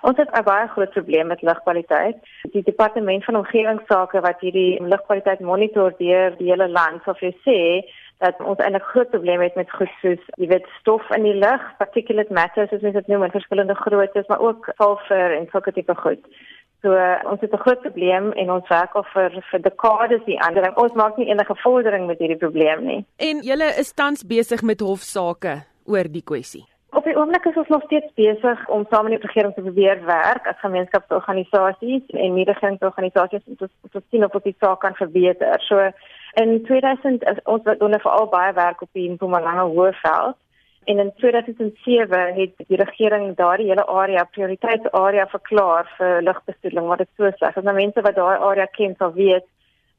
Ons het 'n baie groot probleem met lugkwaliteit. Die departement van omgewingsake wat hierdie lugkwaliteit monitor deur die hele land, so vir sê dat ons eintlik groot probleme het met goed soos jy weet stof in die lug, particulate matter soos ons dit noem in verskillende groottes, maar ook sulfur en sulke tipe goed. So uh, ons het 'n groot probleem en ons werk al vir vir dekades die ander. Ons maak nie enige vordering met hierdie probleem nie. En julle is tans besig met hofsaake oor die kwessie. Op die oomblik is ons nog steeds besig om saam met die regering te probeer werk as gemeenskapsorganisasies en nie-regeringsorganisasies om te, te sien of ons die saak kan verbeter. So in 2000 is ons wat doen veral baie werk op die Mpumalanga Hoëveld en in 2007 het die regering daardie hele area prioriteitsarea verklaar vir lugbesoedeling wat dit so sleg. As nou mense wat daai area ken sal weet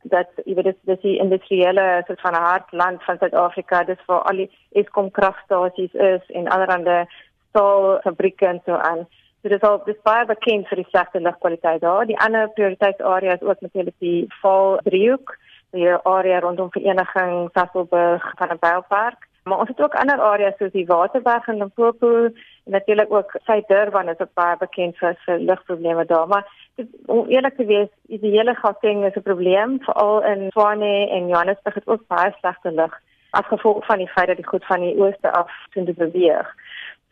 dat jy weet dit is die industriële soort van hartland van Suid-Afrika, dis waar al die Eskom kragstasies is en allerlei staalfabrieke en so aan. So dit is al dis baie bekend vir die slegte lugkwaliteit daar. Die ander prioriteitsarea is ook natuurlik die Val Driehoek, die area rondom vereniging Sasolburg van 'n boupark Maar ons het ook ander areas soos die Waterberg en Limpopo en natuurlik ook Suid-Durban is ook baie bekend vir vir lugprobleme daar. Maar om eerlik te wees, is die hele Gauteng 'n probleem, veral in Tshwane en Johannesburg het ook baie slegte lug as gevolg van die feit dat die goed van die ooste af toe te beweeg.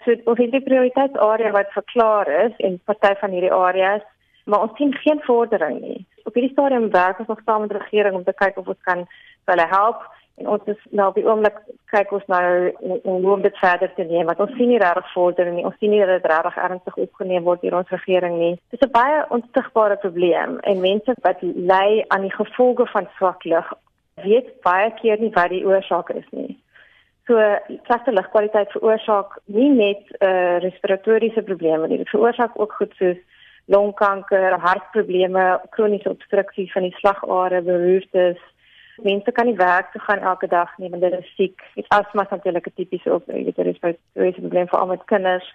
So ons het die prioriteitsarea wat verklaar is en party van hierdie areas, maar ons sien geen vordering nie. Op hierdie stadium werk ons nog saam met die regering om te kyk of ons kan hulle help en ons is nou die oomblik kyk ons nou hoe om dit verder te neem want ons sien nie regtig vordering nie. Ons sien nie dat dit regtig ernstig opgeneem word deur ons regering nie. Dit is 'n baie onstigbare probleem en mense wat ly aan die gevolge van swak lug weet baie keer nie wat die oorsaak is nie. So slegte lugkwaliteit veroorsaak nie net uh, respiratoriese probleme nie. Dit veroorsaak ook goed soos longkanker hartprobleme kroniese obstruksie van die slagare beroertes Mense kan nie werk toe gaan elke dag nie want hulle is siek. Dit asma is natuurlik 'n tipiese op, jy weet, daar is baie baie probleem vir al met kinders.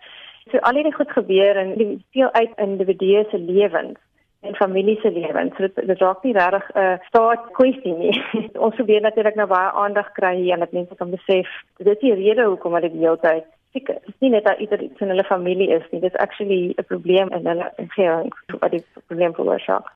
So al hierdie goed gebeur en dit speel uit in individue se lewens en familie se lewens. So dit dit raak nie regtig 'n uh, staat kwessie nie. Ons probeer natuurlik nou baie aandag kry hier en dat mense kan besef dit is die rede hoekom hulle die hele tyd siek is. Dit is nie net dat iets in hulle familie is nie. Dit is actually 'n probleem in hulle omgewing wat die probleem veroorsaak.